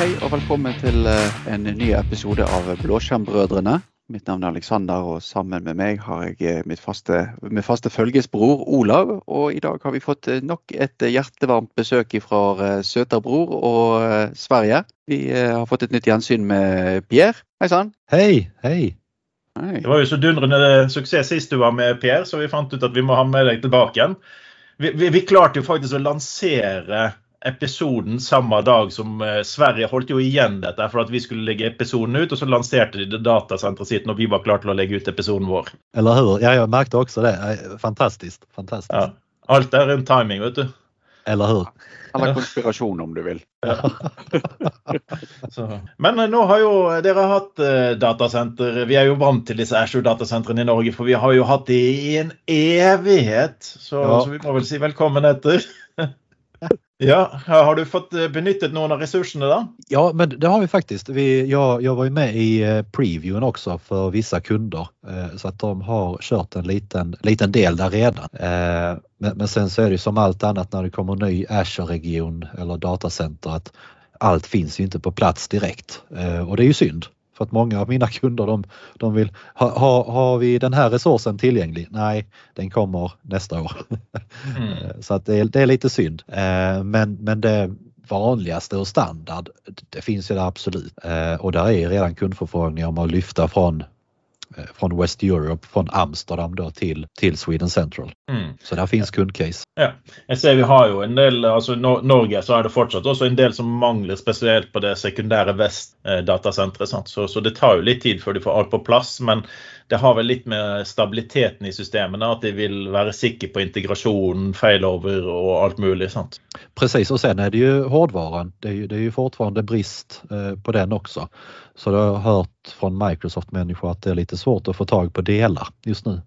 hei og velkommen til eh, en ny episode av Blåskjermbrødrene. Mitt navn er Alexander, og sammen med meg har jeg eh, mitt faste, min faste følgesbror Olav. Og i dag har vi fått eh, nok et hjertevarmt besøk fra søterbror og Sverige. Vi har fått et nytt gjensyn med Pierre. Hei sann. Hei, hei. Hei. Det var jo så dundrende suksess sist du var med, Pierre, så vi fant ut at vi må ha med deg tilbake igjen. Vi, vi, vi klarte jo faktisk å lansere episoden samme dag som eh, Sverige holdt jo igjen dette for at vi skulle legge episoden ut, og så lanserte de det datasenteret sitt når vi var klare til å legge ut episoden vår. Eller hur? Ja, jag også också det. Fantastisk. Fantastiskt. Fantastiskt. Ja. Alt er rundt timing, vet du. Eller hur? Eller konspirasjon, om du vil. Så. Men eh, nå har jo dere hatt eh, datasenter. Vi er jo vant til disse Ashore-datasentrene i Norge, for vi har jo hatt de i en evighet. Så, Ja. så vi må vel si velkommen etter. ja, Har du fått eh, benyttet noen av ressursene, da? Ja, men det har vi faktiskt. Vi, jag, jag var ju med i eh, previewen också för vissa kunder eh, så att de har kört en liten, liten del där redan. Men, men sen så är det som allt annat när det kommer ny Azure-region eller datacenter att allt finns ju inte på plats direkt Og det är ju synd. För att många av mina kunder de, de vill, ha, ha, har vi den här resursen tillgänglig? Nej, den kommer nästa år. Mm. Eh, Så att det, är, det är lite synd. Eh, Men, men det vanligaste och standard, det finns ju där absolut. Eh, Och där är redan kundförfrågningar om att lyfta från, från West Europe, från Amsterdam då till, till Sweden Central. Mm. Så där finns kundcase. Ja. Jeg ser vi har jo en del, altså I Norge så er det fortsatt også en del som mangler spesielt på det sekundære Vest-datasenteret. Så, så det tar jo litt tid før de får alt på plass. Men det har vel litt med stabiliteten i systemene, at de vil være sikre på integrasjon, failover og alt mulig. sant? Precis och sen är det ju hårdvaran. Det är ju, det är ju fortfarande brist eh, på den också. Så jag har hört från Microsoft-människor att det är lite svårt att få tag på delar just nu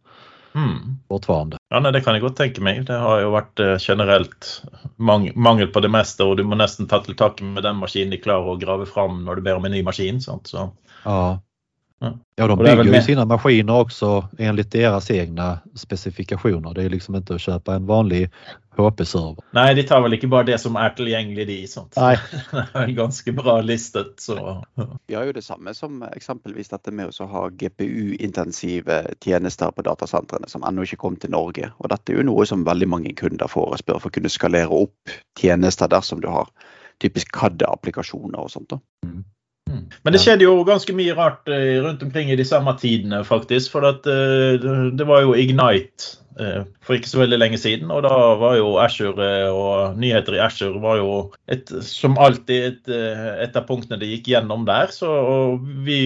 Mm. fortfarande. Ja, nei, Det kan jeg godt tenke meg. Det har jo vært eh, generelt mang mangel på det meste, og du må nesten ta til takke med den maskinen de klarer å grave fram når du ber om en ny maskin. sant? Så, Ja. Ja. Ja, de är väl bygger ju sina maskiner också enligt deras egna specifikationer. Det är liksom inte att köpa en vanlig HP-server. Nei, de tar vel ikke bare det som er tilgjengelig, de. sånt. Nej. Det er vel ganske bra listet, så Vi har jo det samme som eksempelvis dette med å ha GPU-intensive tjenester på datasentrene som ennå ikke kom til Norge. Og dette er jo noe som veldig mange kunder forespør for å kunne skalere opp tjenester dersom du har typisk CAD-applikasjoner og sånt. da. Men det skjedde jo ganske mye rart eh, rundt omkring i de samme tidene, faktisk. For at, eh, det- var jo Ignite eh, for ikke så veldig lenge siden. Og da var jo eh, og nyheter i Azure var jo et, som alltid et, et av punktene det gikk gjennom der. Så vi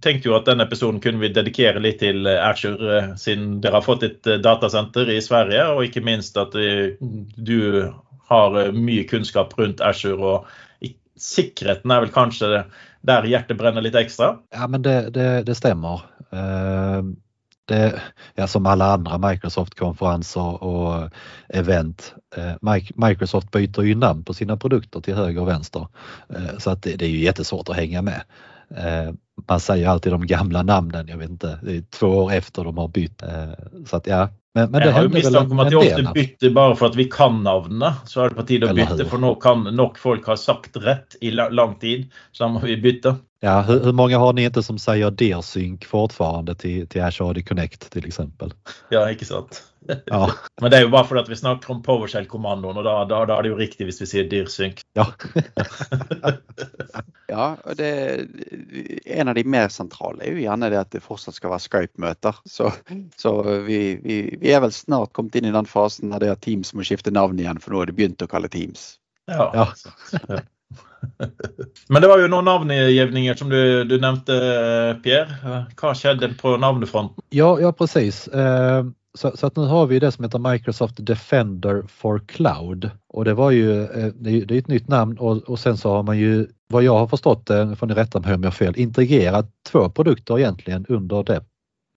tenkte jo at den episoden kunne vi dedikere litt til Ashore, siden dere har fått et datasenter i Sverige. Og ikke minst at du har mye kunnskap rundt Azure. og Sikkerheten er vel kanskje det der hjertet brenner litt ekstra. Ja men det, det, det stemmer. Uh, Det, ja, som alle andre Microsoft-konferenser og event. eh, Microsoft byter ju namn på sina produkter till höger och vänster. Eh, Så att det, det är ju jättesvårt att hänga med. Eh, Man säger alltid de gamla namnen, jag vet inte, det är två år efter de har bytt. Eh, Så att ja, men, men det jeg har jo mistanke om at de ofte bytter bare for at vi kan navnene. Så er det på tide å bytte, for nå kan nok folk ha sagt rett i la- lang tid. Så da må vi bytte. Ja, hur, hur många har ni inte som säger DearSync fortfarande till, till Azure AD Connect till exempel? Ja, ikke sant? Ja, Men det er jo bare fordi at vi snakker om PowerShell-kommandoen, og da, da, da er det jo riktig hvis vi sier dyrsynk. ja. Ja, og det, En av de mer sentrale er jo gjerne det at det fortsatt skal være Skype-møter. Så, så vi, vi, vi er vel snart kommet inn i den fasen av det at Teams må skifte navn igjen, for nå har det begynt å kalle Teams. Ja. Ja. Men det var jo noen navngivninger som du, du nevnte, Pierre. Hva skjedde på navnefronten? Ja, ja precis. Eh, Så, så nå nu har vi det som heter Microsoft Defender for Cloud och det var ju, eh, det är ett nytt namn och, och sen så har man ju, vad jag har förstått det, får ni rätta mig om jag har fel, integrerat två produkter egentligen under det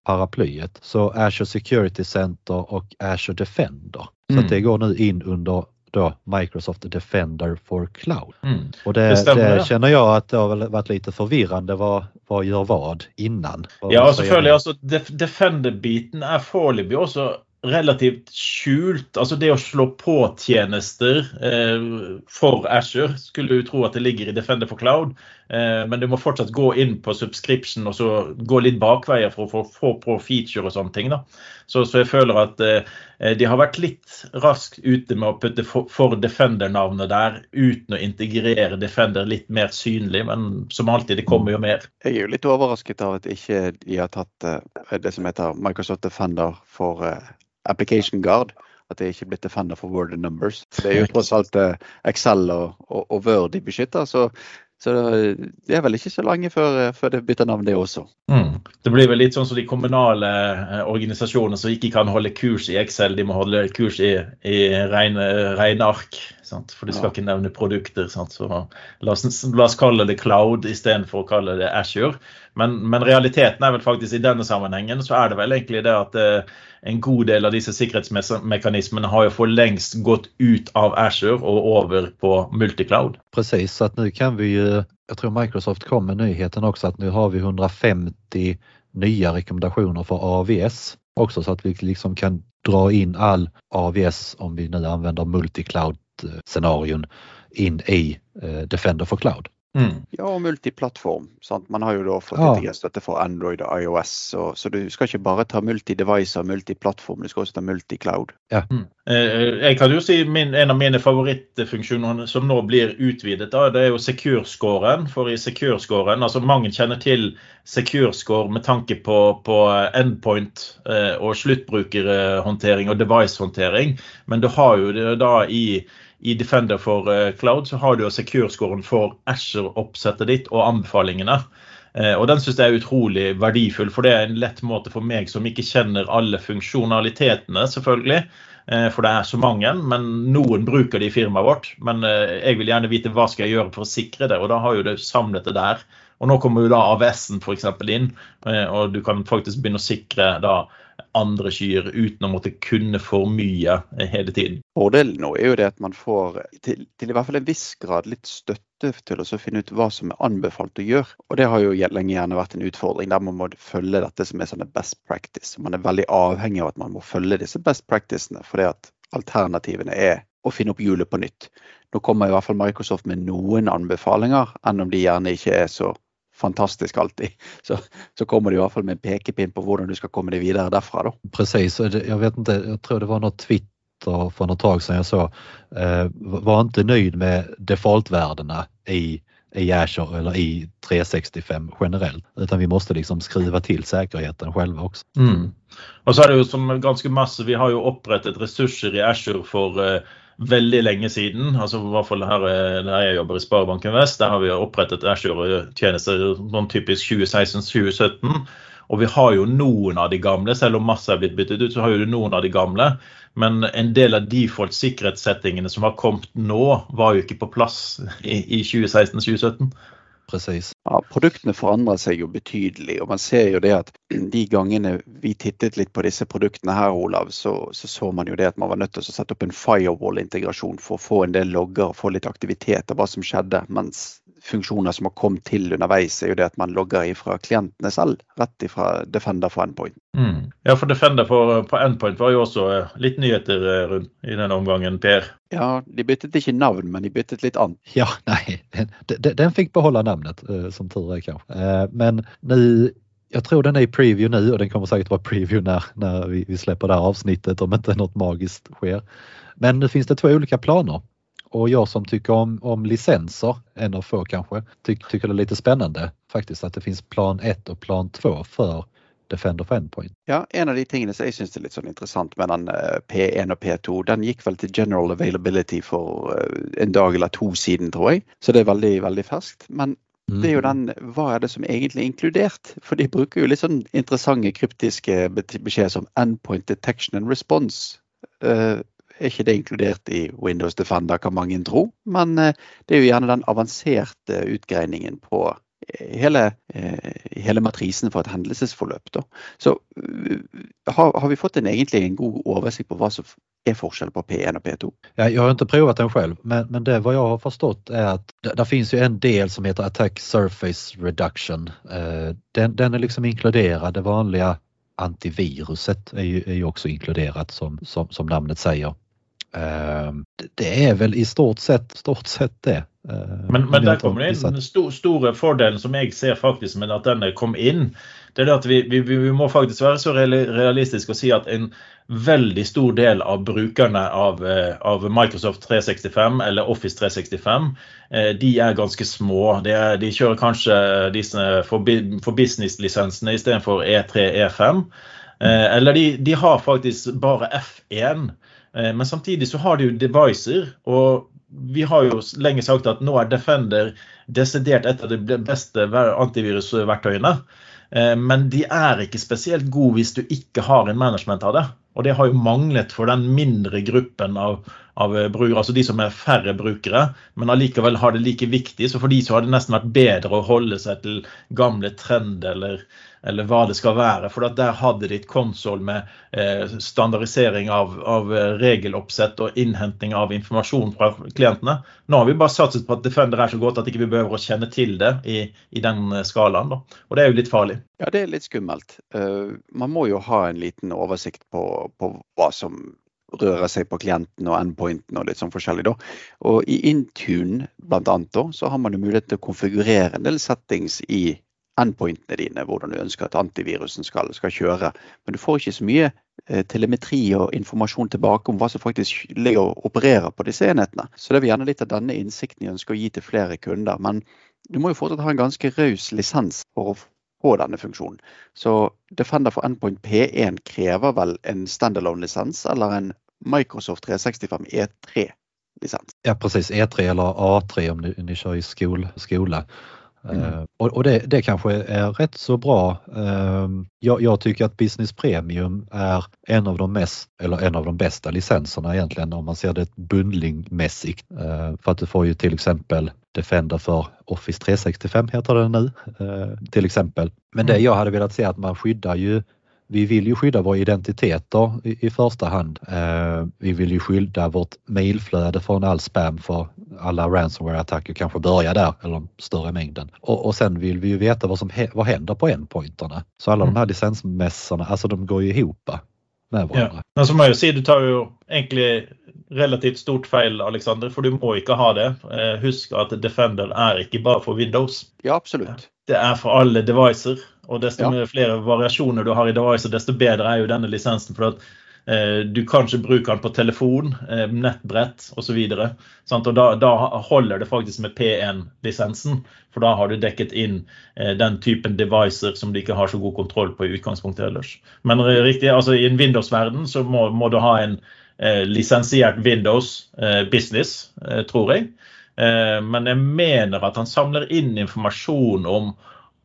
paraplyet. Så Azure Security Center och Azure Defender. Så Mm. det går nu in under då Microsoft Defender for Cloud. Mm. Och det, Det stämmer, det ja. känner jag att det har väl varit lite förvirrande vad, vad gör vad innan. Vad Ja, selvfølgelig. altså Def Defender-biten er foreløpig også relativt skjult. Altså det å slå på tjenester eh, for Azure skulle du tro at det ligger i Defender for Cloud, men du må fortsatt gå inn på subscription og så gå litt bakveier for å få på feature og sånne ting. da. Så, så jeg føler at eh, de har vært litt raskt ute med å putte for, for Defender-navnet der uten å integrere Defender litt mer synlig, men som alltid, det kommer jo mer. Jeg er jo litt overrasket av at ikke de har tatt eh, det som heter Microsoft Defender for eh, Application Guard. At det ikke er blitt Defender for Word and Numbers. Det er jo tross alt eh, Excel og, og, og Word de beskytter. Så, så, det er vel ikke så lenge før, eh, før det bytter navn, det også. Mm. Det blir vel litt sånn som de kommunale eh, organisasjonene som ikke kan holde kurs i Excel, de må holde kurs i, i regneark. Sant? For de skal ja. ikke nevne produkter. Sant? Så la oss, la oss kalle det cloud istedenfor å kalle det Ashore. Men, men, realiteten er vel faktisk i denne sammenhengen så er det vel egentlig det at eh, en god del av disse sikkerhetsmekanismene har jo for lengst gått ut av Azure og over på multicloud. Precis, så att nu kan vi ju, jag tror Microsoft kom med nyheten också att nu har vi 150 nya rekommendationer för AVS också så att vi liksom kan dra in all AVS om vi nu använder multicloud scenarion in i eh, Defender for Cloud. Mm. Ja, og multiplattform. Sant? Man har jo da fått ja. integrert for Android og iOS. Så, så, du skal ikke bare ta multidevice og multiplattform, du skal også ta multicloud. Ja. Mm. Eh, jeg kan jo si min, En av mine favorittfunksjoner som nå blir utvidet, da, det er jo secure-scoren. For i secure-scoren, altså Mange kjenner til secure-score med tanke på, på endpoint eh, og sluttbrukerhåndtering og device-håndtering. Men du har jo det da i i Defender for eh, Cloud så har du jo secure-scoren for Asher-oppsettet ditt og anbefalingene. Eh, og Den synes jeg er utrolig verdifull, for det er en lett måte for meg som ikke kjenner alle funksjonalitetene, selvfølgelig. Eh, for det er så mange, men noen bruker det i firmaet vårt. Men jeg vil gjerne vite hva skal jeg gjøre for å sikre det, og da har jo det samlet det der. Og nå kommer jo da AVS-en f.eks. inn, og du kan faktisk begynne å sikre da andre kyr uten å måtte kunne for mye hele tiden. Fordelen nå er jo det at man får til, til i hvert fall en viss grad litt støtte til å finne ut hva som er anbefalt å gjøre. Og det har jo lenge gjerne vært en utfordring der man må følge dette som er sånne best practice. Man er veldig avhengig av at man må følge disse best practicene, fordi at alternativene er å finne opp hjulet på nytt. Nå kommer i hvert fall Microsoft med noen anbefalinger, enn om de gjerne ikke er så fantastisk alltid. Så, så kommer de i hvert fall med en pekepinn på hvordan du skal komme deg videre derfra. da. Precis, jag vet inte, jag tror det var något Twitter för något tag sedan jag sa eh, var inte nöjd med defaultvärdena i i Azure eller i 365 generellt. Utan vi måste liksom skrive till säkerheten själva också. Mm. Och så är det ju som ganska masse, vi har ju upprättat resurser i Azure för eh, veldig lenge siden. altså i hvert fall her, Der jeg jobber i Sparebanken Vest, der har vi opprettet Ashore-tjenester sånn typisk 2016-2017. Og vi har jo noen av de gamle, selv om masse er blitt byttet ut, så har jo noen av de gamle. Men en del av default sikkerhetssettingene som har kommet nå, var jo ikke på plass i, i 2016-2017. Precis. Ja, produktene forandrer seg jo betydelig. og man ser jo det at De gangene vi tittet litt på disse produktene her, Olav, så så, så man jo det at man var nødt til å sette opp en firewall-integrasjon for å få en del logger og få litt aktivitet av hva som skjedde. Mens funksjoner som har kommet til underveis, er jo det at man logger ifra klientene selv. Rett ifra Defender for Endpoint. Mm. Ja, for Defender for, på Endpoint var jo også eh, litt nyheter eh, rundt i denne omgangen, Per. Ja, de byttet ikke navn, men de byttet litt annet. Ja, nei, den, den fikk beholde navnet, eh, som tur er kanskje. Men nu jag tror den är i preview nu och den kommer säkert vara preview när, när vi, vi släpper det här avsnittet om inte något magiskt sker. Men nu finns det två olika planer och jag som tycker om, om licenser, en av få kanske, ty, tycker det är lite spännande faktiskt att det finns plan 1 och plan 2 för Defender for Endpoint. Ja, En av de tingene som jeg syns er litt sånn interessant med den eh, P1 og P2, den gikk vel til general availability for eh, en dag eller to siden, tror jeg. Så det er veldig, veldig ferskt. Men det er jo mm. den hva er det som egentlig er inkludert? For de bruker jo litt sånn interessante kryptiske beskjeder som endpoint detection and response. Uh, er ikke det inkludert i Windows Defender, kan mange tro. Men eh, det er jo gjerne den avanserte utgreiningen på eh, hele, eh, hele matrisen for et hendelsesforløp. Da. Så har, har, vi fått en, egentlig en god oversikt på hva som är forskjell på P1 och P2? Ja, jag har inte provat den själv men, men det vad jag har förstått är att det, det finns ju en del som heter Attack Surface Reduction. den, den är liksom inkluderad det vanliga antiviruset är ju, är ju också inkluderat som, som, som namnet säger. Det er vel i stort sett, stort sett det. Men, men der kommer det inn den store fordelen som jeg ser faktisk med at denne kom inn. Det er at vi, vi, vi må faktisk være så realistiske og si at en veldig stor del av brukerne av, eh, av, Microsoft 365 eller Office 365, eh, de er ganske små. De, er, de kjører kanskje disse for, for business-lisensene istedenfor E3, E5. Eh, eller de, de, har faktisk bare F1. Men samtidig så har de jo devicer. og vi har jo lenge sagt at nå er Defender desidert et av de beste antivirusverktøyene. Men de er ikke spesielt gode hvis du ikke har en management av det. Og det har jo manglet for den mindre gruppen av, av brukere, altså de som er færre brukere, men allikevel har det like viktig. Så for de så har det nesten vært bedre å holde seg til gamle trend eller, eller hva det skal være. For der hadde de et konsoll med eh, standardisering av, av, regeloppsett og innhenting av informasjon fra klientene. Nå har vi bare satset på at Defender er så godt at ikke vi ikke behøver å kjenne til det i, i den skalaen. Da. Og det er jo litt farlig. Ja, det er litt skummelt. Uh, man må jo ha en liten oversikt på, på hva som rører seg på klienten og endpointen og litt sånn forskjellig. da. Og I Intune blant annet, da, så har man jo mulighet til å konfigurere en del settings i endpointene dine, hvordan du ønsker at antivirusen skal, skal kjøre. Men du får ikke så mye eh, telemetri og informasjon tilbake om hva som faktisk ligger og opererer på disse enhetene. Så det er gjerne litt av denne innsikten jeg ønsker å gi til flere kunder. Men du må jo fortsatt ha en ganske raus lisens for å få denne funksjonen. Så Defender for Endpoint P1 krever vel en standalone-lisens eller en Microsoft 365 E3-lisens? Ja precis, E3 eller A3 om du ikke har i skole. skola. Mm. Och, och det, det, kanske är rätt så bra. Uh, jag, jag, tycker att Business Premium är en av de mest, eller en av de bästa licenserna egentligen om man ser det bundlingmässigt. Uh, för att du får ju till exempel Defender för Office 365 heter det nu till exempel. Men det mm. jag hade velat se att man skyddar ju vi vill ju skydda våra identiteter i, i första hand. Eh, vi vill ju skydda vårt mailflöde från all spam för alla ransomware-attacker kanske börjar där, eller större mängden. Och, och sen vill vi ju veta vad som vad händer på endpointerna. Så alla mm. de här licensmässorna, alltså de går ju ihop med varandra. Ja. Men som jeg sier, du tar jo egentlig relativt stort feil, Alexander, for du må ikke ha det. Eh, husk at Defender er ikke bare for Windows. Ja, absolutt. Det er for alle devicer. Og desto ja. flere variasjoner du har i device, desto bedre er jo denne lisensen. for at eh, du kanskje bruker den på telefon, eh, nettbrett osv. Og, og da, da holder det faktisk med P1-lisensen. For da har du dekket inn eh, den typen devicer som du ikke har så god kontroll på i utgangspunktet ellers. Men riktig, altså i en Windows-verden så må, må, du ha en eh, lisensiert Windows eh, Business, eh, tror jeg. men jeg mener at han samler inn informasjon om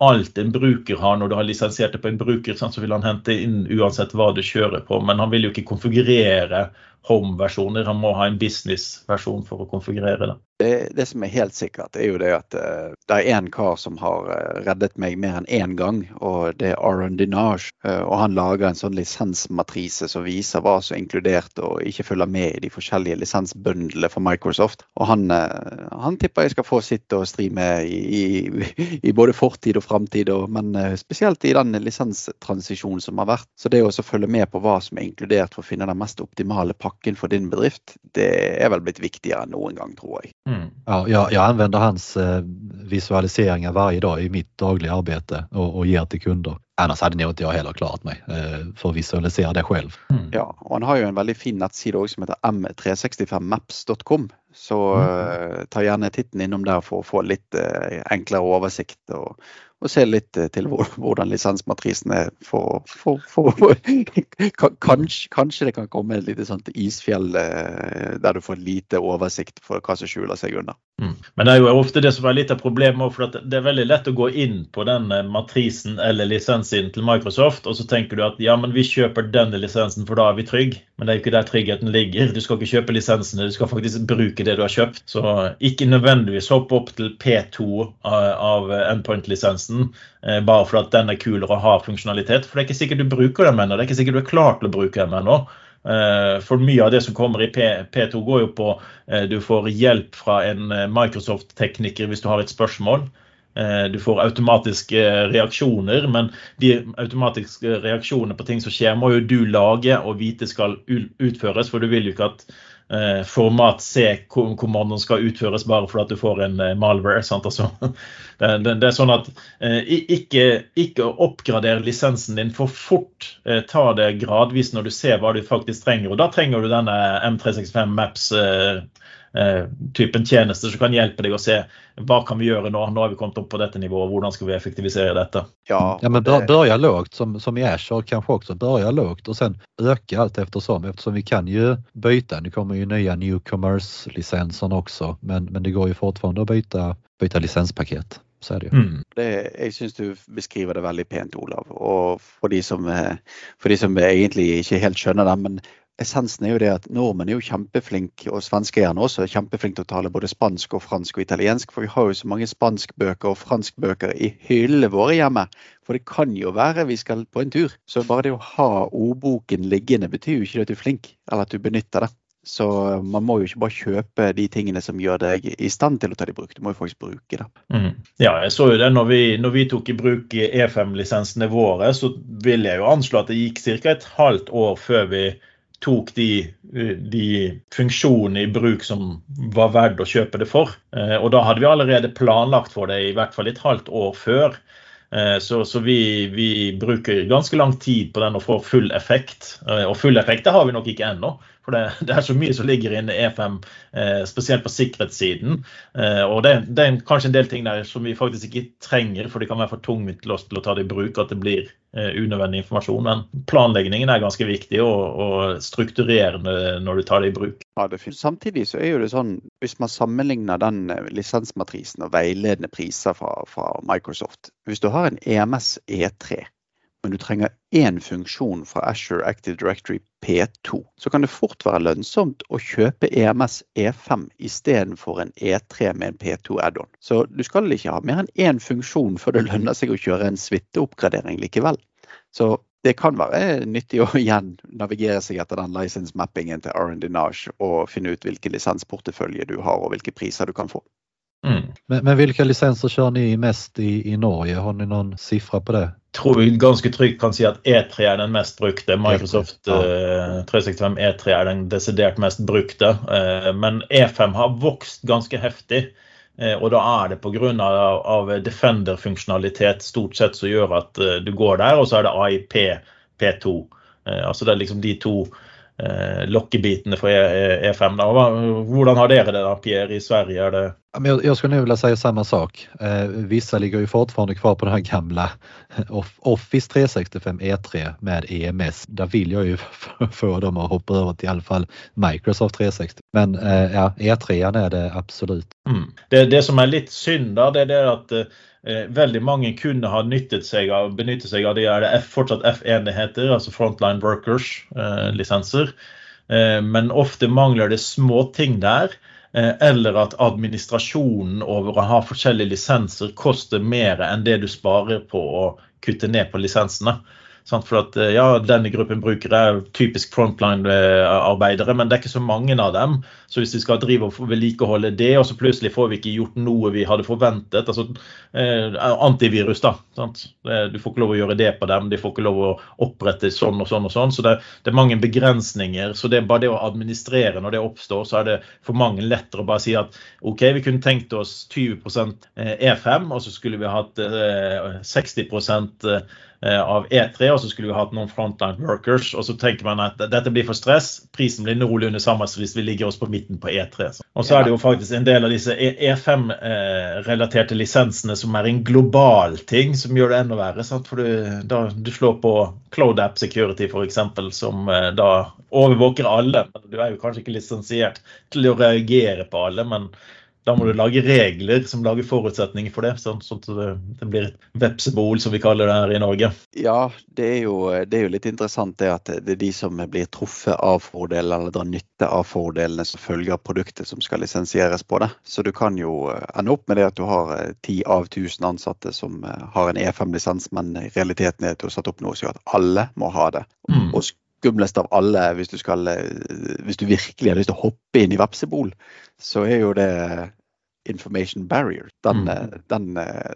alt en bruker har når du har lisensiert det på en bruker, så vil han hente inn uansett hva du kjører på. Men han vil jo ikke konfigurere home-versjoner. Han må ha en business-versjon for å konfigurere det. det. det. som er helt sikkert, er jo det at uh, det er én kar som har uh, reddet meg mer enn én gang, og det er Aron Dinage. Uh, og han lager en sånn lisensmatrise som viser hva som er inkludert og ikke følger med i de forskjellige lisensbundlene for Microsoft. Og han, han tipper jeg skal få sitt å stri med i, i, både fortid og framtid, men spesielt i den lisenstransisjonen som har vært. Så det å følge med på hva som er inkludert for å finne den mest optimale pakken for din bedrift, det er vel blitt viktigere enn noen gang, tror jeg. Mm. Ja, jeg anvender hans eh, visualiseringar varje dag i mitt dagliga arbete och, och ger till kunder. Annars hade nog inte jag heller klarat mig eh, för att visualisera det själv. Mm. Ja, och han har ju en väldigt fin nettside som heter m365maps.com. Så mm. eh, ta gjerne titten innom der for å få litt eh, enklere oversikt og, og se litt eh, til hvordan lisensmatrisen er. For, for, for, kanskje, kanskje, det kan komme et lite sånt isfjell eh, der du får lite oversikt for hva som skjuler seg under. Mm. Men det er jo ofte det som er litt av problemet, for det er veldig lett å gå inn på den eh, matrisen eller lisensen til Microsoft, og så tenker du at ja, men vi kjøper denne lisensen, for da er vi trygg. Men det er jo ikke der tryggheten ligger. Du skal ikke kjøpe lisensene, du skal faktisk bruke det du har kjøpt. Så ikke nødvendigvis hoppe opp til P2 av endpoint-lisensen tjenesten eh, bare fordi den er kulere og har funksjonalitet. For det er ikke sikkert du bruker dem ennå. Det er ikke sikkert du er klar til å bruke dem ennå. Eh, for mye av det som kommer i P, P2, går jo på eh, du får hjelp fra en Microsoft-tekniker hvis du har et spørsmål. Du får automatiske reaksjoner, men de automatiske reaksjonene på ting som skjer, må jo du lage og vite skal utføres. For du vil jo ikke at eh, format C-kommandoen skal utføres bare fordi at du får en eh, malware. Altså, det, det, det, er sånn at eh, ikke, ikke oppgrader lisensen din for fort. Ta det gradvis når du ser hva du faktisk trenger. Og da trenger du denne M365 Maps. Eh, typen tjenester som kan hjelpe deg å se hva kan vi gjøre nå. Nå har vi kommet opp på dette nivået, hvordan skal vi effektivisere dette? Ja, ja men bör, börja lågt som, som i Azure kanske också. Börja lågt och sen öka allt eftersom eftersom vi kan ju byta. Det kommer ju nya newcomers lisensene också men, men det går ju fortfarande att byta, byta licenspaket. Så er det jo. Mm. Det, jeg syns du beskriver det veldig pent, Olav. Og for de som, eh, for de som egentlig ikke helt skjønner det, men essensen er jo det at nordmenn er jo kjempeflinke, og svenskeierne også, er kjempeflinke til å tale både spansk og fransk og italiensk. For vi har jo så mange spanskbøker og franskbøker i hyllene våre hjemme. For det kan jo være vi skal på en tur. Så bare det å ha ordboken liggende betyr jo ikke at du er flink, eller at du benytter det. Så man må jo ikke bare kjøpe de tingene som gjør deg i stand til å ta det i bruk. Du må jo faktisk bruke det. Mm. Ja, jeg så jo det når vi, når vi tok i bruk E5-lisensene våre, så vil jeg jo anslå at det gikk ca. et halvt år før vi tok de, de, funksjonene i bruk som var verdt å kjøpe det for. Eh, og da hadde vi allerede planlagt for det i hvert fall et halvt år før. Eh, så, så vi, vi, bruker ganske lang tid på den å få full effekt. Eh, og full effekt det har vi nok ikke ennå. For det, det, er så mye som ligger inne i E5, eh, spesielt på sikkerhetssiden. Eh, og det, det, er kanskje en del ting der som vi faktisk ikke trenger, for det kan være for tunge til oss til å ta det i bruk, at det blir eh, unødvendig informasjon. Men planleggingen er ganske viktig og, og strukturerende når du tar det i bruk. Ja, det Samtidig så er jo det sånn, hvis man sammenligner den eh, lisensmatrisen og veiledende priser fra, fra Microsoft Hvis du har en EMS E3 men du trenger én funksjon fra Asher Active Directory P2, så kan det fort være lønnsomt å kjøpe EMS E5 istedenfor en E3 med en P2 add-on. Så du skal ikke ha mer enn én funksjon før det lønner seg å kjøre en suiteoppgradering likevel. Så det kan være nyttig å igjen navigere seg etter den license mappingen til Nage og finne ut hvilken lisensportefølje du har og hvilke priser du kan få. Mm. Men, men hvilke lisenser kjører ni mest i, i Norge? Har ni noen sifre på det? Tror vi ganske trygt kan si at E3 er den mest brukte. Microsoft ja. uh, 365 E3 er den desidert mest brukte. Uh, men E5 har vokst ganske heftig. Uh, og da er det pga. Av, av Defender-funksjonalitet stort sett som gjør at du går der, og så er det AIP P2. altså det er liksom de to lokkebitene for E5. E da. Hvordan har dere det da, Pierre, i Sverige? Er det jag, skulle vilja säga samma sak. Eh, vissa ligger ju fortfarande kvar på den här gamla Office 365 E3 med EMS. Där vill jag ju få dem att hoppa över till i alla fall Microsoft 360. Men eh, ja, E3 är det absolut. Mm. Det, det som är lite synd da, det er at eh, veldig mange kunne ha nyttet seg av, benyttet seg av det er det F, fortsatt F1-enheter, altså Frontline Workers-lisenser. Eh, eh, men ofte mangler det små ting der. Eh, eller at administrasjonen over å ha forskjellige lisenser koster mer enn det du sparer på å kutte ned på lisensene. For at, eh, ja, Denne gruppen brukere er typisk frontline-arbeidere, men det er ikke så mange av dem. Så hvis vi skal drive og vedlikeholde det, og så plutselig får vi ikke gjort noe vi hadde forventet altså eh, Antivirus, da. Sant? Du får ikke lov å gjøre det på dem, de får ikke lov å opprette sånn og sånn og sånn. Så det, det er mange begrensninger. Så det er bare det å administrere når det oppstår, så er det for mange lettere å bare si at OK, vi kunne tenkt oss 20 E5, og så skulle vi hatt eh, 60 Eh, av E3, og så skulle vi hatt noen frontline workers. Og så tenker man at dette blir for stress, prisen blir noenlunde samme som hvis vi ligger oss på midten på E3. Og så er det jo faktisk en del av disse E5-relaterte e lisensene som er en global ting, som gjør det enda verre. Sant? For du, da, du slår på Cloud App Security f.eks., som eh, da overvåker alle. Du er jo kanskje ikke lisensiert til å reagere på alle. men da må du lage regler som lager forutsetninger for det, sånn, sånn at det blir et vepsebol, som vi kaller det her i Norge. Ja, det er, jo, det er jo litt interessant det at det er de som blir truffet av fordelene eller drar nytte av fordelene som følger av produktet som skal lisensieres på det. Så du kan jo ende opp med det at du har eh, ti av 1000 ansatte som eh, har en E5-lisens, men realiteten er at du har satt opp noe som gjør at alle må ha det. Mm. Og skumlest av alle, hvis du, skal, eh, hvis du virkelig har lyst til å hoppe inn i vepsebol, så er jo det information barrier. Den, Mm. den,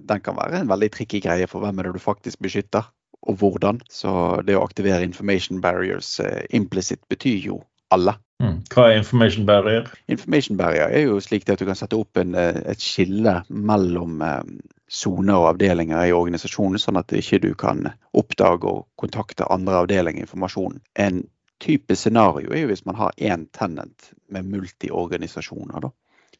den kan være en veldig tricky greie for hvem er det du faktisk beskytter, og hvordan. Så det å aktivere information barriers implicit implisitt betyr jo alle. Mm. Hva er information barrier? Information barrier er jo slik at du kan sette opp en, eh, et skille mellom eh, soner og avdelinger i organisasjonen, sånn at ikke du kan oppdage og kontakte andre avdelinger informasjon. En type scenario er jo hvis man har én tenant med multiorganisasjoner. da.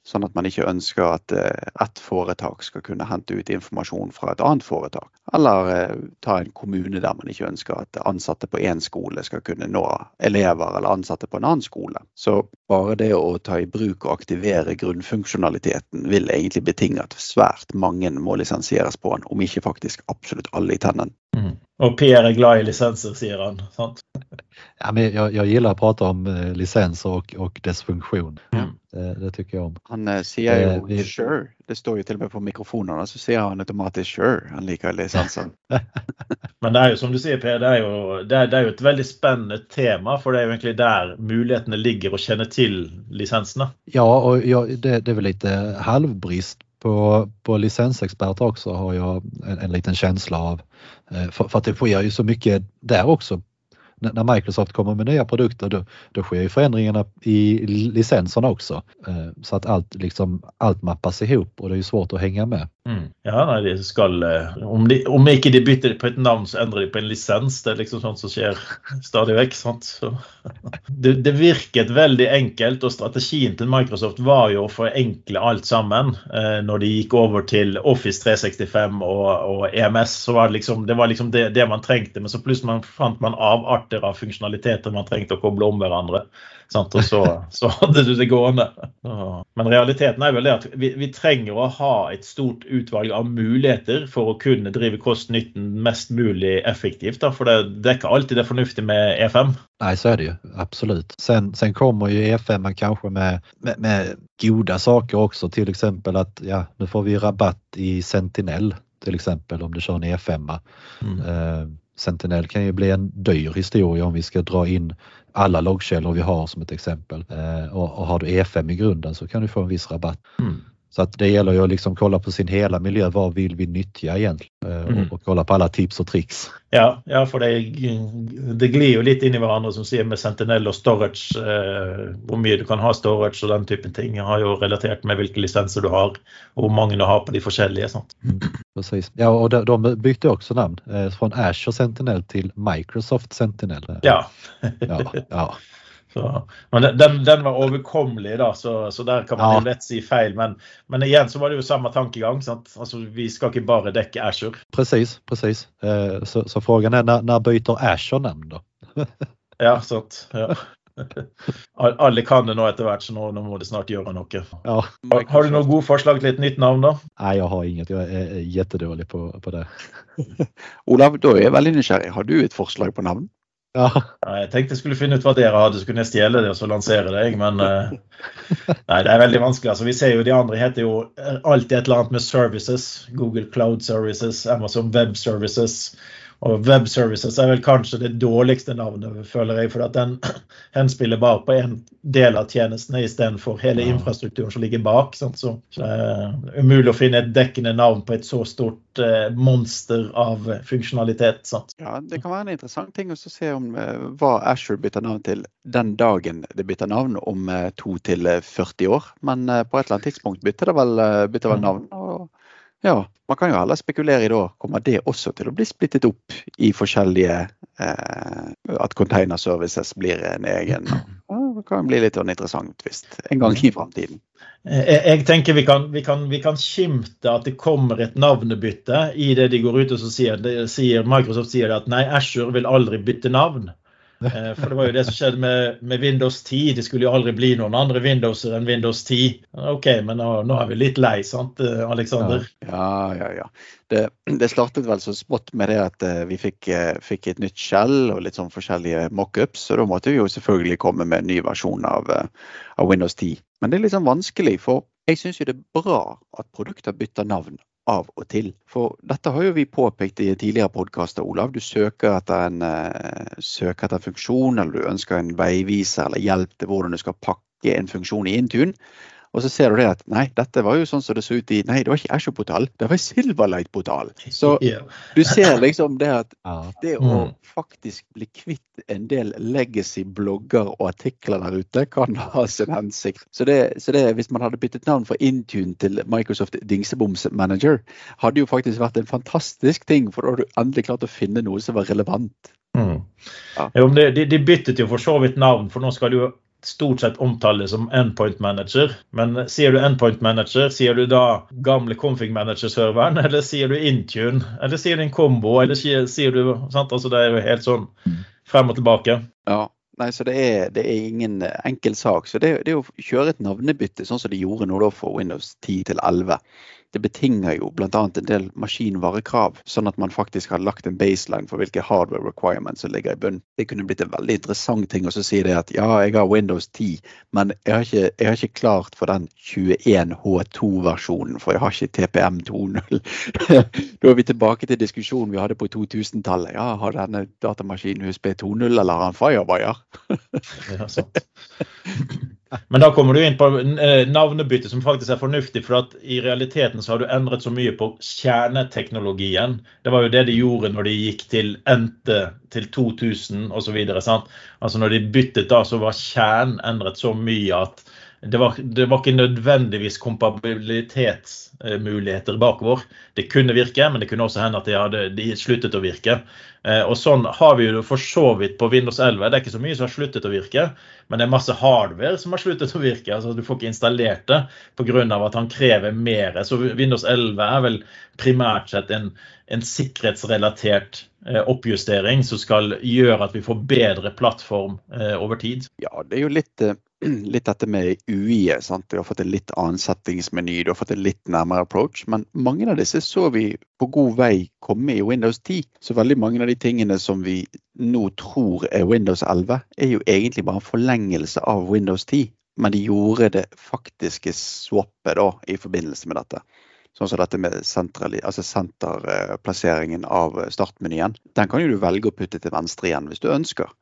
Sånn at man ikke ønsker at eh, ett foretak skal kunne hente ut informasjon fra et annet foretak. Eller eh, ta en kommune der man ikke ønsker at ansatte på én skole skal kunne nå elever eller ansatte på en annen skole. Så bare det å ta i bruk og aktivere grunnfunksjonaliteten vil egentlig betinge at svært mange må lisensieres på den, om ikke faktisk absolutt alle i Tennen. Mm. Och Per är glad i licenser, säger han. Sant? Ja, men jag, jag gillar att prata om eh, licenser och, och dess funktion. Mm. Det, det tycker jag om. Han eh, sier jo Eh, vi- 'sure'. Det står jo til og med på mikrofonene, så sier han automatisk 'sure'. Han liker lisensen. Men det er jo som du sier, Per, det er jo, det er, det er jo et veldig spennende tema. For det er jo egentlig der mulighetene ligger å kjenne til lisensene. Ja, och ja, det, det är väl lite halvbrist på, på licensexperter också har jag en, en liten känsla av. for För, att det sker ju så mycket där också. När Microsoft kommer med nya produkter då, då sker ju förändringarna i licenserna också. Eh, Så att allt, liksom, allt mappas ihop och det är svårt att hänga med. Mm. Ja, nei, de skal, eh, om, de, om ikke de bytter på et navn, så endrer de på en lisens. Det er liksom sånt som skjer stadig vekk. Det, det virket veldig enkelt, og strategien til Microsoft var jo å forenkle alt sammen. Eh, når de gikk over til Office 365 og, og EMS, så var det liksom det, var liksom det, det man trengte. Men så plutselig fant man avarter av funksjonaliteter man trengte å koble om hverandre. Sant? Og så, så hadde du det gående. Men realiteten er vel det at vi, vi trenger å ha et stort utvalg av muligheter for å kunne drive kost-nytten mest mulig effektivt. Da. For det, det er ikke alltid det er fornuftig med E E5. Nej, så är det ju absolut. Sen, sen kommer ju E5 kanske med, med, med goda saker också, till exempel att ja, nu får vi rabatt i Sentinel till exempel om du kör en E5. Mm. Eh, Sentinel kan ju bli en dyr historia om vi ska dra in alla loggkällor vi har som ett exempel. Eh, och, och har du E5 i grunden så kan du få en viss rabatt. Mm. Så att det gäller ju att liksom kolla på sin hela miljö. Vad vill vi nyttja egentligen? Eh, Mm. och, och kolla på alla tips och tricks. Ja, ja, for det, det glir jo litt inn i hverandre, som sier med Sentinel og storage. Eh, hvor mye du kan ha storage og den typen ting har jo relatert med hvilke lisenser du har, og hvor mange du har på de forskjellige. Sant? Precis. Ja, och de, de bytte också namn eh, från Azure Sentinel till Microsoft Sentinel. Ja. ja, ja. Så, men den- den, var overkommelig, da, så, så der kan man Ja. jo lett si feil. Men, men igjen så var det jo samme tankegang. Sant? Altså, vi skal ikke bare dekke Azure. Precis, precis. Eh, så, så frågan är när, när byter Azure namn då? Ja, sant. Ja. Alle kan det nå etter hvert, så nå, nå må de snart gjøre noe. Ja, Har, har du noen gode forslag til et nytt navn, da? Nei, jeg har inget. Jeg er är på, på det. Olav, da er jeg veldig nysgjerrig. Har du et forslag på navn? Ja, Jeg tenkte jeg skulle finne ut hva dere hadde, så kunne jeg stjele det og så lansere det. Men eh, nei, det er veldig vanskelig. altså Vi ser jo de andre heter jo eh, alltid et eller annet med services. Google Cloud Services, Amazon Web Services. Og Web Services er vel kanskje det dårligste navnet, føler jeg. For at den henspiller bare på en del av tjenestene istedenfor hele Ja. infrastrukturen som ligger bak. Sant? Så, det er umulig å finne et dekkende navn på et så stort eh, monster av funksjonalitet. Sant? Ja, Det kan være en interessant ting å se om eh, hva Asher bytter navn til den dagen det bytter navn om eh, to til eh, 40 år. Men eh, på et eller annet tidspunkt bytter det vel, eh, bytter vel Mm. navn. Og ja, Man kan jo heller spekulere i da, kommer det også til å bli splittet opp i forskjellige eh, At container services blir en egen Det kan bli litt interessant hvis en gang i framtiden. Eh, Jeg, jeg tenker vi kan, vi, kan, vi kan skimte at det kommer et navnebytte i det de går ut og sier, det, sier Microsoft sier at nei, Azure vil aldri bytte navn. Eh, For det var jo det som skjedde med, med Windows 10. Det skulle jo aldri bli noen andre Windowser enn Windows 10. OK, men nå, nå er vi litt lei, sant, Aleksander? Alexander? Ja, ja, ja. Det, det startet vel så smått med det at eh, vi fikk, eh, fikk et nytt skjell og litt sånn forskjellige mockups. Så da måtte vi jo selvfølgelig komme med en ny versjon av, eh, av Windows 10. Men det er litt sånn vanskelig, for jeg syns jo det er bra at produkter bytter navn av og til. For dette har jo vi påpekt i tidligere podkaster, Olav. Du søker etter, en, eh, søker etter funksjon, eller du ønsker en veiviser eller hjelp til hvordan du skal pakke en funksjon i Intune. Og så ser du det at nei, dette var jo sånn som det så ut i Nei, det var ikke Ashore-portal, det var Silverlight-portal. Så du ser liksom det at det å Mm. faktisk bli kvitt en del legacy-blogger og artikler der ute, kan ha sin hensikt. Så det, så det hvis man hadde byttet navn fra Intune til Microsoft Dingseboms Manager, hadde jo faktisk vært en fantastisk ting, for da hadde du endelig klart å finne noe som var relevant. Mm. Ja. Jo, de, de byttet jo for så vidt navn, for nå skal du jo stort sett omtales som endpoint manager. Men sier du endpoint manager, sier du da gamle config manager-serveren, eller sier du Intune, eller sier du en kombo, eller sier, sier du sant? Altså, Det er jo helt sånn frem og tilbake. Ja, nei, så det er, det er ingen eh, enkel sak. Så det, det å kjøre et navnebytte, sånn som de gjorde nå da for Windows 10 til 11, det betinger jo bl.a. en del maskinvarekrav, sånn at man faktisk har lagt en baseline for hvilke hardware requirements som ligger i bunnen. Det kunne blitt en veldig interessant ting å så si det at ja, jeg har Windows 10, men jeg har ikke, jeg har ikke klart for den 21H2-versjonen, for jeg har ikke TPM 2.0. da er vi tilbake til diskusjonen vi hadde på 2000-tallet. Ja, har denne datamaskinen USB 2.0, eller har han Firewire? Ja, sant. Men da kommer du inn på navnebyttet navnebytte som faktisk er fornuftig, for at i realiteten så har du endret så mye på kjerneteknologien. Det var jo det de gjorde når de gikk til NT til 2000 osv. Altså når de byttet da, så var kjernen endret så mye at det var, det var ikke nødvendigvis kompabilitetsmuligheter bakover. Det kunne virke, men det kunne også hende at de hadde de sluttet å virke. Eh, Og sånn har vi jo for så vidt på Windows 11. Det er ikke så mye som har sluttet å virke, men det er masse hardware som har sluttet å virke. altså Du får ikke installert det pga. at han krever mer. Så Windows 11 er vel primært sett en, en sikkerhetsrelatert eh, oppjustering som skal gjøre at vi får bedre plattform eh, over tid. Ja, det er jo litt, litt dette med Ui, vi? Du har fått en litt annen settingsmeny, du har fått en litt nærmere approach. Men mange av disse så vi på god vei komme i Windows 10. Så veldig mange av de tingene som vi nå tror er Windows 11, er jo egentlig bare en forlengelse av Windows 10. Men de gjorde det faktiske swappet da i forbindelse med dette. Sånn som dette med altså senterplasseringen av startmenyen. Den kan jo du velge å putte til venstre igjen hvis du ønsker.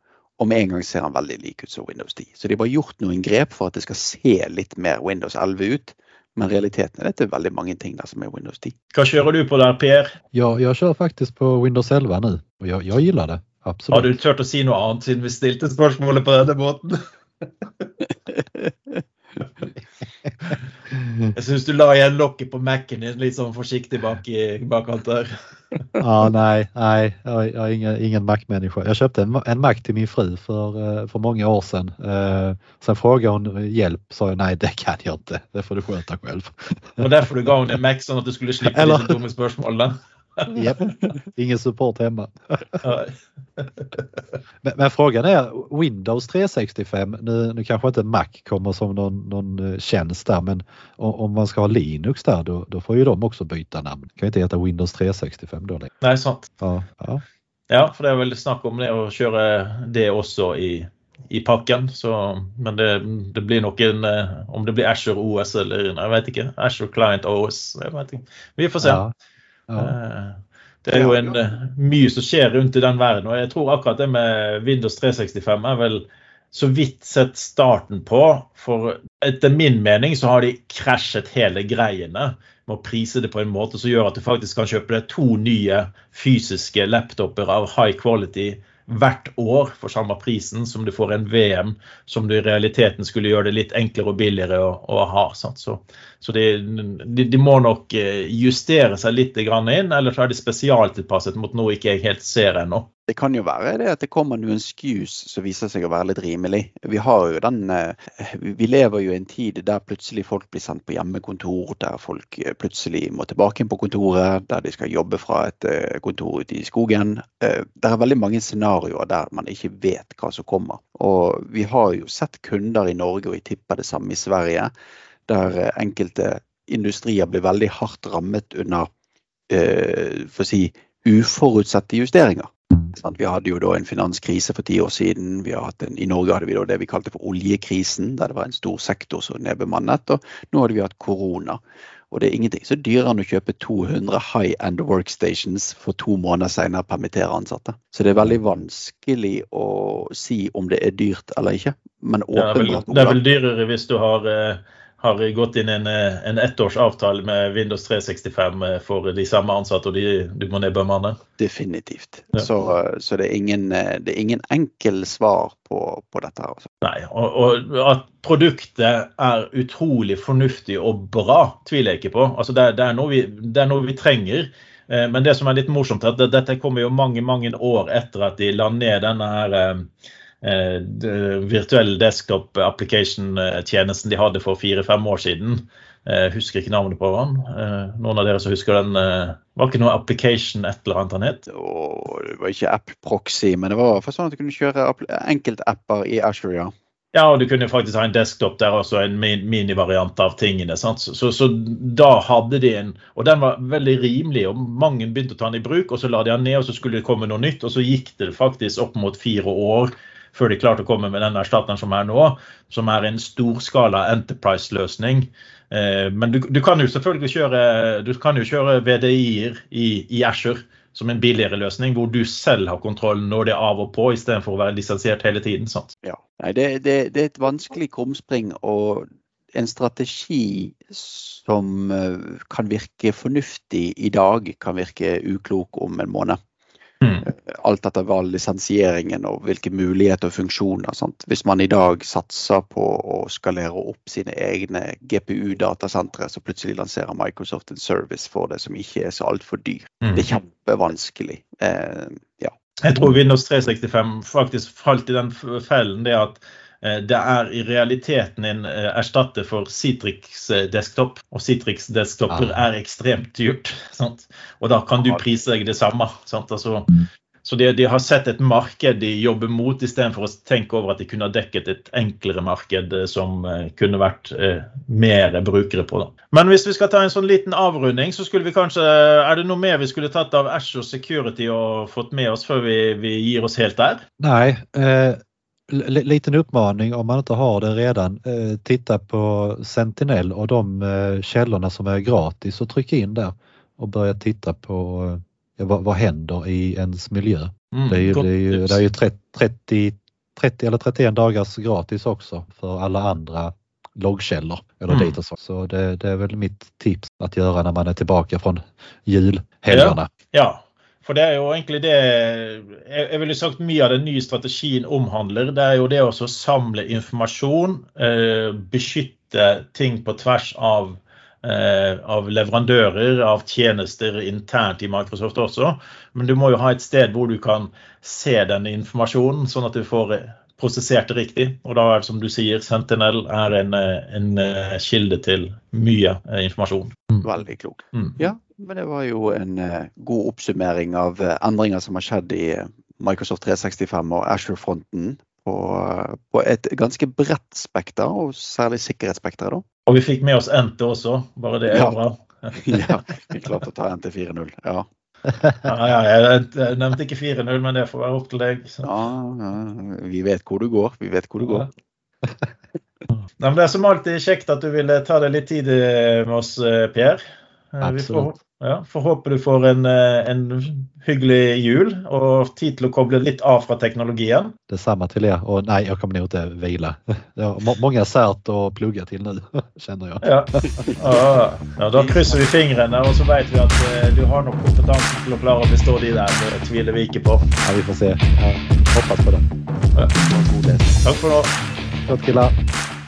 Og med en gang ser den veldig lik ut som Windows 10. Så de har bare gjort noen grep for at det skal se litt mer Windows 11 ut. Men realiteten er det er veldig mange ting der som er Windows 10. Hva kjører du på der, Per? Ja, jeg kjører faktisk på Windows 11 nå. Og jeg, jeg gillar det. Absolutt. Har du turt å si noe annet siden vi stilte spørsmålet på denne måten? Jeg syns du la igjen lokket på Mac-en din litt sånn forsiktig bak i bakkant der. Ja, nej, nej, jag, jag är ingen, ingen Mac-människa. Jag köpte en, en Mac till min fru för, eh, för många år sedan. Eh, sen frågade hon hjälp, sa jag nej det kan jag inte, det får du sköta själv. Og derfor du gav henne en Mac, sånn at du skulle slippe Eller- disse dumma spørsmålene. Japp, ingen support hemma. Men, men frågan är Windows 365, nu, nu kanske inte Mac kommer som någon, någon eh, tjänst där men om, om man ska ha Linux där då, då får ju de också byta namn. Kan ju inte heta Windows 365 då längre. Nei, sant. Ja, ja. Ja, for det er vel snakk om det å kjøre det også i, i pakken. Så, men det, det blir nok en eh, Om det blir Asher OS eller jeg vet ikke. Asher Client OS. Jeg vet ikke. Vi får se. ja. Ja. Eh, Det er jo en, eh, mye som skjer rundt i den verden. Og jeg tror akkurat det med Windows 365 er vel så vidt sett starten på. For etter min mening så har de krasjet hele greiene med å prise det på en måte som gjør at du faktisk kan kjøpe deg to nye fysiske laptoper av high quality hvert år for samme prisen som du får en VM, som du i realiteten skulle gjøre det litt enklere og billigere å, å ha. Sant? Så, så de, de, de må nok eh, justere seg litt inn, eller så er de spesialtilpasset mot noe ikke jeg helt ser ennå. Det kan jo være det at det kommer noen skjus som viser seg å være litt rimelig. Vi har jo den eh, Vi lever jo i en tid der plutselig folk blir sendt på hjemmekontor, der folk eh, plutselig må tilbake inn på kontoret, der de skal jobbe fra et eh, kontor ute i skogen. Det er veldig mange scenarioer der man ikke vet hva som kommer. Og vi har jo sett kunder i Norge, og jeg tipper det samme i Sverige, der enkelte industrier blir veldig hardt rammet under for å si, uforutsette justeringer. Vi hadde jo da en finanskrise for ti år siden. Vi har hatt en, I Norge hadde vi da det vi kalte for oljekrisen, der det var en stor sektor som nedbemannet. Og nå hadde vi hatt korona. Og det er ingenting så dyrere enn å kjøpe 200 high-end workstations for to måneder senere permittere ansatte. Så det er veldig vanskelig å si om det er dyrt eller ikke. Men Det er vel, det er vel dyrere hvis du har, eh, har gått inn en, en ettårsavtale med Windows 365 for de samme ansatte, og de, du må nedbemanne? Definitivt. Ja. Så, så det, er ingen, det, er ingen, enkel svar på, på dette. her. Altså. Nei, og, og, at produktet er utrolig fornuftig og bra, tviler jeg ikke på. Altså det, det, er vi, det er noe vi trenger. Eh, men det som er litt morsomt, er at dette kommer jo mange mange år etter at de la ned denne her eh, eh desktop application-tjenesten de hadde for fire-fem år siden. Jeg eh, husker ikke navnet på den. Noen av dere som husker den? Var ikke noe application et eller annet han het? det var ikke app proxy, men det var for sånn at du kunne kjøre enkeltapper i Ashore, ja. Ja, og du kunne faktisk ha en desktop der også, en minivariant av tingene. sant? så, så, da hadde de en Og den var veldig rimelig, og mange begynte å ta den i bruk. Og så la de den ned, og så skulle det komme noe nytt. Og så gikk det faktisk opp mot fire år før de klarte å komme med den erstatteren som er nå, som er en storskala enterprise-løsning. Eh, men du, du, kan jo selvfølgelig kjøre, du kan jo kjøre VDI-er i, i Asher som en billigere løsning, hvor du selv har kontrollen når det er av og på, istedenfor å være lisensiert hele tiden. Sant? Ja, Nei, det, det, det, er et vanskelig krumspring og en strategi som eh, kan virke fornuftig i dag, kan virke uklok om en måned. Mm. Alt etter hva lisensieringen og hvilke muligheter og funksjoner. Sant? Hvis man i dag satser på å skalere opp sine egne GPU-datasentre, så plutselig lanserer Microsoft en service for det som ikke er så altfor dyr. Mm. Det er kjempevanskelig. Eh, ja. Jeg tror Windows 365 faktisk falt i den fellen det at det er i realiteten en eh, erstatter for Citrix eh, desktop. Og Citrix desktoper ja. er ekstremt dyrt. Sant? Og da kan du prise deg det samme. Altså, så de, de, har sett et marked de jobber mot, istedenfor å tenke over at de kunne ha dekket et enklere marked som kunne vært eh, mer brukere på. Da. Men hvis vi skal ta en sånn liten avrunding, så skulle vi kanskje Er det noe mer vi skulle tatt av Ashore Security og fått med oss før vi, vi gir oss helt der? Nei. Eh liten uppmaning om man inte har det redan. Eh, titta på Sentinel och de eh, källorna som är gratis och tryck in där och börja titta på eh, vad, vad händer i ens miljö. Mm, det är ju, det är ju, det är ju 30, 30 eller 31 dagars gratis också för alla andra loggkällor eller mm. dit och så. Så det, det, är väl mitt tips att göra när man är tillbaka från julhelgerna. Ja, ja. For det er jo egentlig det jeg ville sagt mye av den nye strategien omhandler. Det er jo det å samle informasjon, eh, beskytte ting på tvers av, eh, av leverandører, av tjenester internt i Microsoft også. Men du må jo ha et sted hvor du kan se denne informasjonen, sånn at du får prosessert det riktig. Og da er det som du sier, Sentinel er en, en kilde til mye informasjon. Veldig klok. Mm. Ja, men det var jo en god oppsummering av endringer som har skjedd i Microsoft 365 og Ashore-fronten på, på, et ganske bredt spekter, og særlig sikkerhetsspekteret. Og vi fikk med oss NT også, bare det er ja. bra. ja, vi klarte å ta NT 4.0. Ja. Ja, ja, jeg nevnte ikke 4-0, men det får være opp til deg. Ja, ja, vi vet hvor du går. Vi vet hvor du går. Nei, men det er som alltid kjekt at du ville ta deg litt tid med oss, Per. Vi får, ja, Får håpe du får en, eh, en, hyggelig jul og tid til å koble litt av fra teknologien. Detsamma till er. Och nej, jag kommer nog inte vila. Jag har många särt att plugga till nu, känner jag. Ja. Ja, ja, da krysser vi fingrene, og så vet vi at uh, du har nok kompetanse til å klare å bestå de der. Det tviler vi ikke på. Ja, vi får se. Jeg hoppas på det. Ja. Takk for nå. Godt killar.